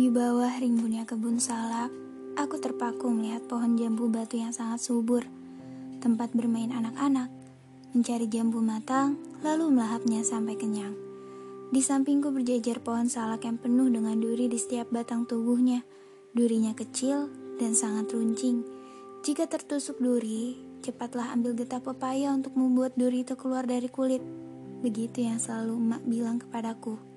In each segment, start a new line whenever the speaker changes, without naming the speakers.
Di bawah rimbunnya kebun salak, aku terpaku melihat pohon jambu batu yang sangat subur. Tempat bermain anak-anak, mencari jambu matang, lalu melahapnya sampai kenyang. Di sampingku berjejer pohon salak yang penuh dengan duri di setiap batang tubuhnya. Durinya kecil dan sangat runcing. Jika tertusuk duri, cepatlah ambil getah pepaya untuk membuat duri itu keluar dari kulit. Begitu yang selalu emak bilang kepadaku.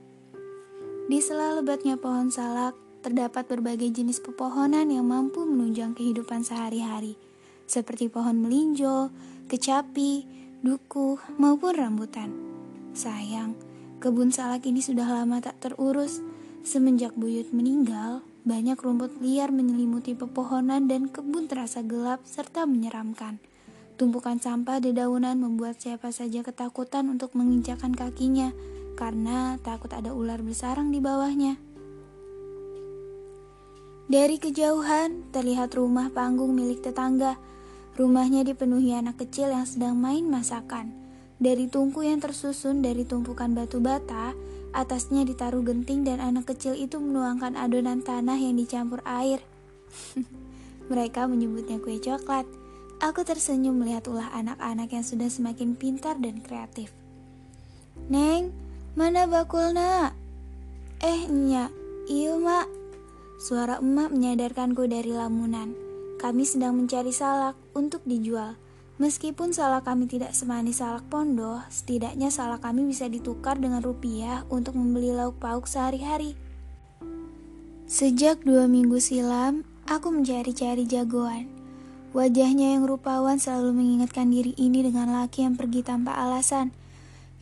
Di sela lebatnya pohon salak, terdapat berbagai jenis pepohonan yang mampu menunjang kehidupan sehari-hari, seperti pohon melinjo, kecapi, duku, maupun rambutan. Sayang, kebun salak ini sudah lama tak terurus. Semenjak buyut meninggal, banyak rumput liar menyelimuti pepohonan dan kebun terasa gelap serta menyeramkan. Tumpukan sampah di daunan membuat siapa saja ketakutan untuk menginjakan kakinya karena takut ada ular bersarang di bawahnya. Dari kejauhan terlihat rumah panggung milik tetangga. Rumahnya dipenuhi anak kecil yang sedang main masakan. Dari tungku yang tersusun dari tumpukan batu bata, atasnya ditaruh genting dan anak kecil itu menuangkan adonan tanah yang dicampur air. Mereka menyebutnya kue coklat. Aku tersenyum melihat ulah anak-anak yang sudah semakin pintar dan kreatif. Neng, Mana bakul nak? Eh, nyak, iya mak. Suara emak menyadarkanku dari lamunan. Kami sedang mencari salak untuk dijual. Meskipun salak kami tidak semanis salak pondok, setidaknya salak kami bisa ditukar dengan rupiah untuk membeli lauk pauk sehari-hari. Sejak dua minggu silam, aku mencari-cari jagoan. Wajahnya yang rupawan selalu mengingatkan diri ini dengan laki yang pergi tanpa alasan –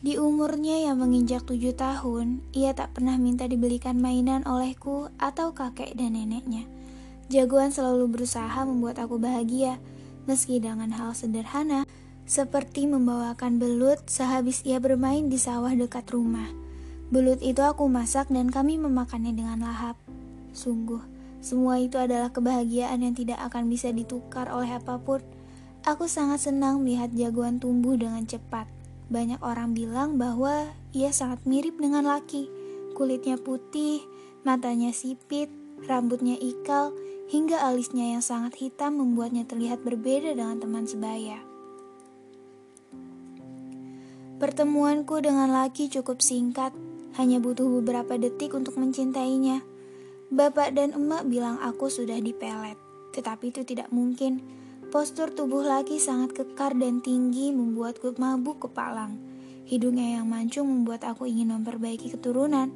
di umurnya yang menginjak tujuh tahun, ia tak pernah minta dibelikan mainan olehku atau kakek dan neneknya. Jagoan selalu berusaha membuat aku bahagia, meski dengan hal sederhana, seperti membawakan belut sehabis ia bermain di sawah dekat rumah. Belut itu aku masak dan kami memakannya dengan lahap. Sungguh, semua itu adalah kebahagiaan yang tidak akan bisa ditukar oleh apa pun. Aku sangat senang melihat jagoan tumbuh dengan cepat banyak orang bilang bahwa ia sangat mirip dengan laki. Kulitnya putih, matanya sipit, rambutnya ikal, hingga alisnya yang sangat hitam membuatnya terlihat berbeda dengan teman sebaya. Pertemuanku dengan laki cukup singkat, hanya butuh beberapa detik untuk mencintainya. Bapak dan emak bilang aku sudah dipelet, tetapi itu tidak mungkin Postur tubuh laki sangat kekar dan tinggi membuatku mabuk kepalang. Hidungnya yang mancung membuat aku ingin memperbaiki keturunan.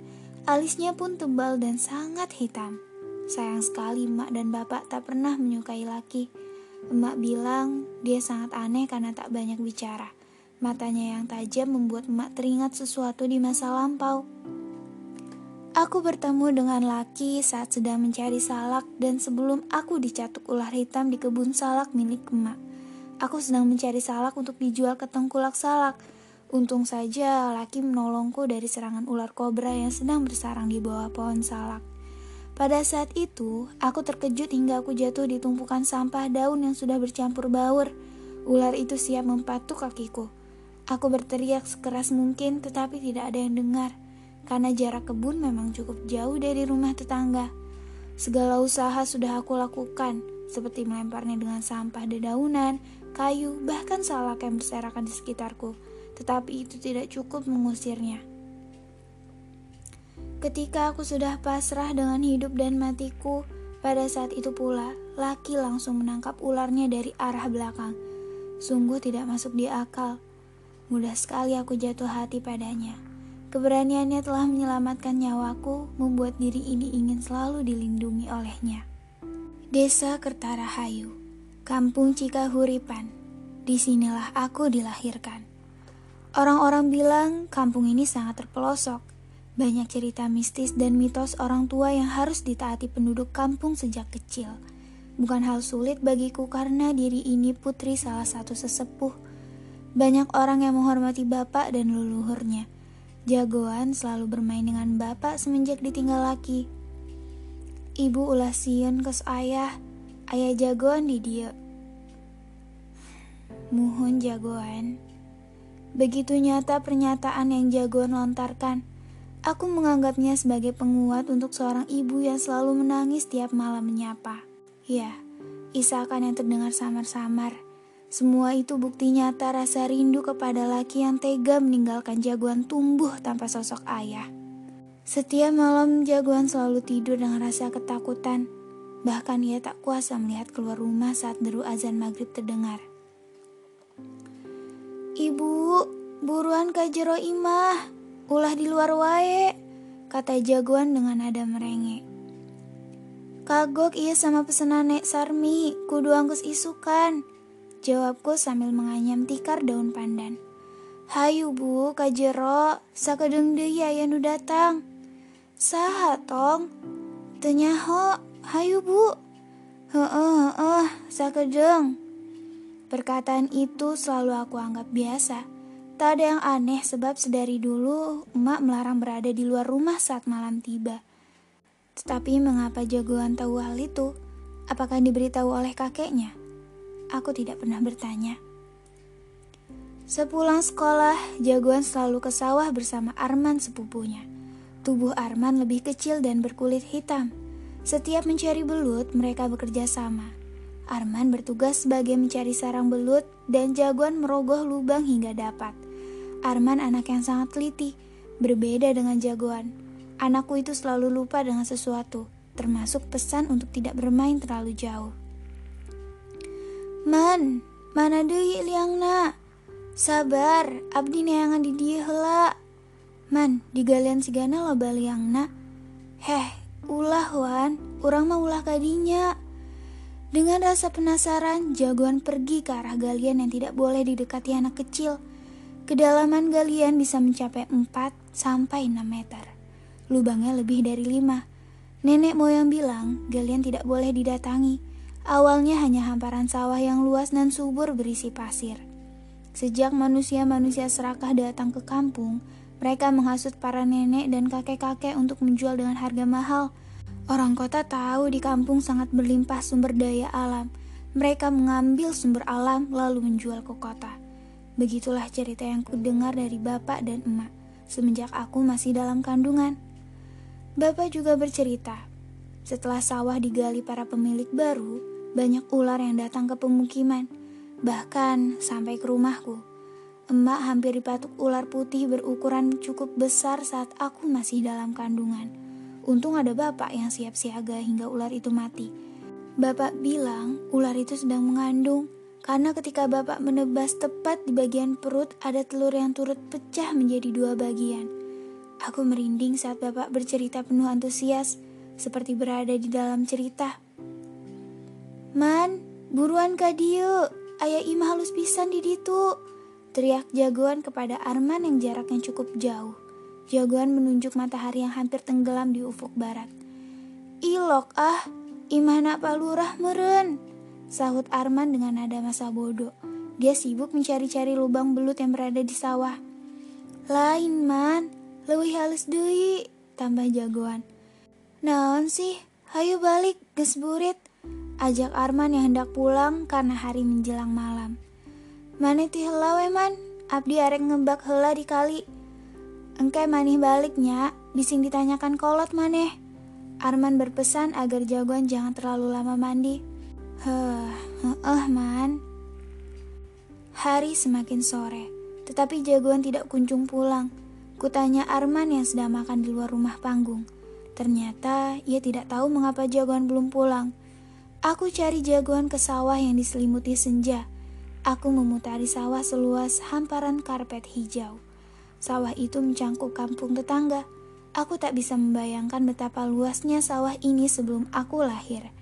Alisnya pun tebal dan sangat hitam. Sayang sekali emak dan bapak tak pernah menyukai laki. Emak bilang dia sangat aneh karena tak banyak bicara. Matanya yang tajam membuat emak teringat sesuatu di masa lampau. Aku bertemu dengan laki saat sedang mencari salak dan sebelum aku dicatuk ular hitam di kebun salak milik emak. Aku sedang mencari salak untuk dijual ke tengkulak salak. Untung saja laki menolongku dari serangan ular kobra yang sedang bersarang di bawah pohon salak. Pada saat itu, aku terkejut hingga aku jatuh di tumpukan sampah daun yang sudah bercampur baur. Ular itu siap mempatuk kakiku. Aku berteriak sekeras mungkin tetapi tidak ada yang dengar karena jarak kebun memang cukup jauh dari rumah tetangga. Segala usaha sudah aku lakukan, seperti melemparnya dengan sampah dedaunan, kayu, bahkan salak yang berserakan di sekitarku, tetapi itu tidak cukup mengusirnya. Ketika aku sudah pasrah dengan hidup dan matiku, pada saat itu pula laki langsung menangkap ularnya dari arah belakang. Sungguh tidak masuk di akal. Mudah sekali aku jatuh hati padanya. Keberaniannya telah menyelamatkan nyawaku, membuat diri ini ingin selalu dilindungi olehnya. Desa Kertarahayu, Kampung Cikahuripan. Di sinilah aku dilahirkan. Orang-orang bilang kampung ini sangat terpelosok. Banyak cerita mistis dan mitos orang tua yang harus ditaati penduduk kampung sejak kecil. Bukan hal sulit bagiku karena diri ini putri salah satu sesepuh. Banyak orang yang menghormati bapak dan leluhurnya Jagoan selalu bermain dengan bapak semenjak ditinggal laki. Ibu ulah siun kes ayah, ayah jagoan di dia. Muhun jagoan. Begitu nyata pernyataan yang jagoan lontarkan. Aku menganggapnya sebagai penguat untuk seorang ibu yang selalu menangis tiap malam menyapa. Ya, isakan yang terdengar samar-samar. Semua itu bukti nyata rasa rindu kepada laki yang tega meninggalkan jagoan tumbuh tanpa sosok ayah. Setiap malam jagoan selalu tidur dengan rasa ketakutan. Bahkan ia tak kuasa melihat keluar rumah saat deru azan maghrib terdengar. Ibu, buruan kajero imah, Ulah di luar wae, kata jagoan dengan nada merengek. Kagok iya sama pesenan Nek Sarmi, kudu angkus isukan. Jawabku sambil menganyam tikar daun pandan. Hayu bu, kajero, sakedeng deui aya nu datang. Saha tong? Tenyaho, hayu bu. Heeh, heeh, sakedeng. Perkataan itu selalu aku anggap biasa. Tak ada yang aneh sebab sedari dulu emak melarang berada di luar rumah saat malam tiba. Tetapi mengapa jagoan tahu hal itu? Apakah diberitahu oleh kakeknya? Aku tidak pernah bertanya. Sepulang sekolah, jagoan selalu ke sawah bersama Arman sepupunya. Tubuh Arman lebih kecil dan berkulit hitam. Setiap mencari belut, mereka bekerja sama. Arman bertugas sebagai mencari sarang belut dan jagoan merogoh lubang hingga dapat. Arman anak yang sangat teliti, berbeda dengan jagoan. Anakku itu selalu lupa dengan sesuatu, termasuk pesan untuk tidak bermain terlalu jauh. Man, mana deui liangna? Sabar, abdi neangan di dia hela. Man, di galian sigana loba liangna. Heh, ulah wan, urang mah ulah kadinya. Dengan rasa penasaran, jagoan pergi ke arah galian yang tidak boleh didekati anak kecil. Kedalaman galian bisa mencapai 4 sampai 6 meter. Lubangnya lebih dari 5. Nenek moyang bilang galian tidak boleh didatangi. Awalnya hanya hamparan sawah yang luas dan subur berisi pasir. Sejak manusia-manusia serakah datang ke kampung, mereka menghasut para nenek dan kakek-kakek untuk menjual dengan harga mahal. Orang kota tahu di kampung sangat berlimpah sumber daya alam. Mereka mengambil sumber alam lalu menjual ke kota. Begitulah cerita yang kudengar dari bapak dan emak semenjak aku masih dalam kandungan. Bapak juga bercerita, setelah sawah digali para pemilik baru, banyak ular yang datang ke pemukiman, bahkan sampai ke rumahku. Emak hampir dipatuk ular putih berukuran cukup besar saat aku masih dalam kandungan. Untung ada bapak yang siap siaga hingga ular itu mati. Bapak bilang ular itu sedang mengandung karena ketika bapak menebas tepat di bagian perut ada telur yang turut pecah menjadi dua bagian. Aku merinding saat bapak bercerita penuh antusias, seperti berada di dalam cerita. Man, buruan kadio, ayah ima halus pisan di ditu. Teriak jagoan kepada Arman yang jaraknya cukup jauh. Jagoan menunjuk matahari yang hampir tenggelam di ufuk barat. Ilok ah, imah pak lurah meren. Sahut Arman dengan nada masa bodoh. Dia sibuk mencari-cari lubang belut yang berada di sawah. Lain man, lebih halus dui, tambah jagoan. Naon sih, hayu balik, gesburit. Ajak Arman yang hendak pulang karena hari menjelang malam. Mane ti hela man, abdi arek ngebak hela di kali. Engke manih baliknya, bising ditanyakan kolot maneh. Arman berpesan agar jagoan jangan terlalu lama mandi. Heh, eh man. Hari semakin sore, tetapi jagoan tidak kunjung pulang. Kutanya Arman yang sedang makan di luar rumah panggung. Ternyata ia tidak tahu mengapa jagoan belum pulang. Aku cari jagoan ke sawah yang diselimuti senja. Aku memutari sawah seluas hamparan karpet hijau. Sawah itu mencangkup kampung tetangga. Aku tak bisa membayangkan betapa luasnya sawah ini sebelum aku lahir.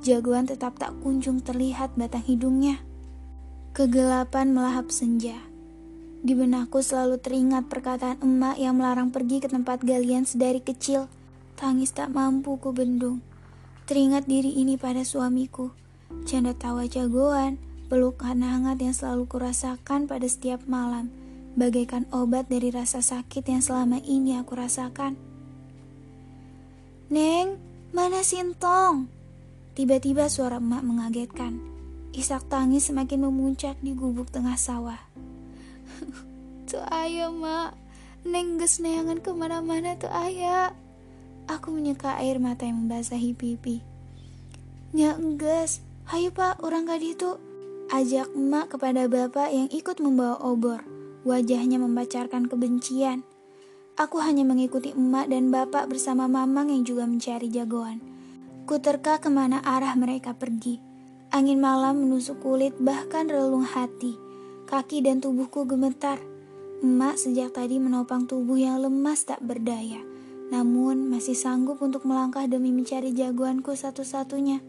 Jagoan tetap tak kunjung terlihat batang hidungnya. Kegelapan melahap senja. Di benakku selalu teringat perkataan emak yang melarang pergi ke tempat galian sedari kecil. Tangis tak mampu ku bendung. Teringat diri ini pada suamiku. Canda tawa jagoan, pelukan hangat yang selalu kurasakan pada setiap malam. Bagaikan obat dari rasa sakit yang selama ini aku rasakan. Neng, mana Sintong? Tiba-tiba suara emak mengagetkan. Isak tangis semakin memuncak di gubuk tengah sawah. Tuh ayo mak, Neng ges neangan ke mana-mana tuh ayah. Aku menyeka air mata yang membasahi pipi. Ya enggas, hayu pak, orang gak itu. Ajak emak kepada bapak yang ikut membawa obor. Wajahnya membacarkan kebencian. Aku hanya mengikuti emak dan bapak bersama mamang yang juga mencari jagoan. Kuterka ke mana arah mereka pergi. Angin malam menusuk kulit bahkan relung hati. Kaki dan tubuhku gemetar. Emak sejak tadi menopang tubuh yang lemas tak berdaya, namun masih sanggup untuk melangkah demi mencari jagoanku satu-satunya.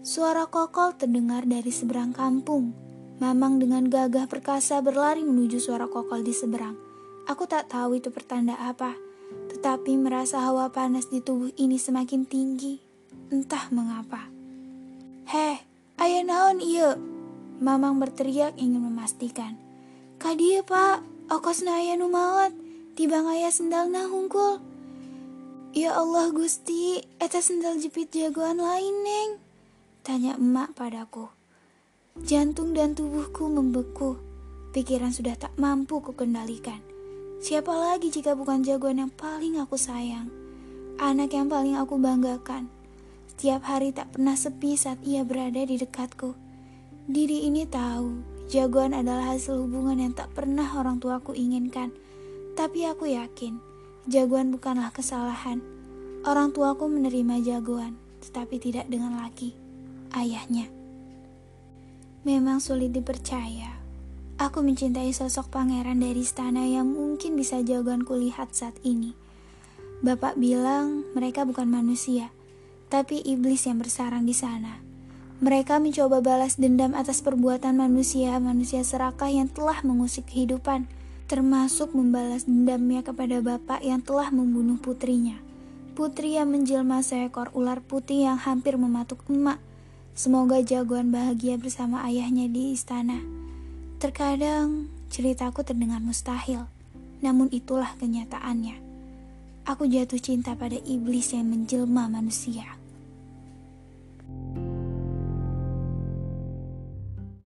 Suara kokol terdengar dari seberang kampung. Mamang dengan gagah perkasa berlari menuju suara kokol di seberang. Aku tak tahu itu pertanda apa, tetapi merasa hawa panas di tubuh ini semakin tinggi. Entah mengapa. Heh, ayah naon iya? Mamang berteriak ingin memastikan. Kadia pak, Okos naya nu mawat, tiba ngaya sendal na hungkul. Ya Allah Gusti, eta sendal jepit jagoan lain neng. Tanya emak padaku. Jantung dan tubuhku membeku. Pikiran sudah tak mampu kukendalikan. Siapa lagi jika bukan jagoan yang paling aku sayang? Anak yang paling aku banggakan. Setiap hari tak pernah sepi saat ia berada di dekatku. Diri ini tahu Jagoan adalah hasil hubungan yang tak pernah orang tuaku inginkan. Tapi aku yakin, jagoan bukanlah kesalahan. Orang tuaku menerima jagoan, tetapi tidak dengan laki, ayahnya. Memang sulit dipercaya. Aku mencintai sosok pangeran dari istana yang mungkin bisa jagoanku lihat saat ini. Bapak bilang mereka bukan manusia, tapi iblis yang bersarang di sana. Mereka mencoba balas dendam atas perbuatan manusia-manusia serakah yang telah mengusik kehidupan, termasuk membalas dendamnya kepada bapak yang telah membunuh putrinya. Putri yang menjelma seekor ular putih yang hampir mematuk emak. Semoga jagoan bahagia bersama ayahnya di istana. Terkadang ceritaku terdengar mustahil, namun itulah kenyataannya. Aku jatuh cinta pada iblis yang menjelma manusia.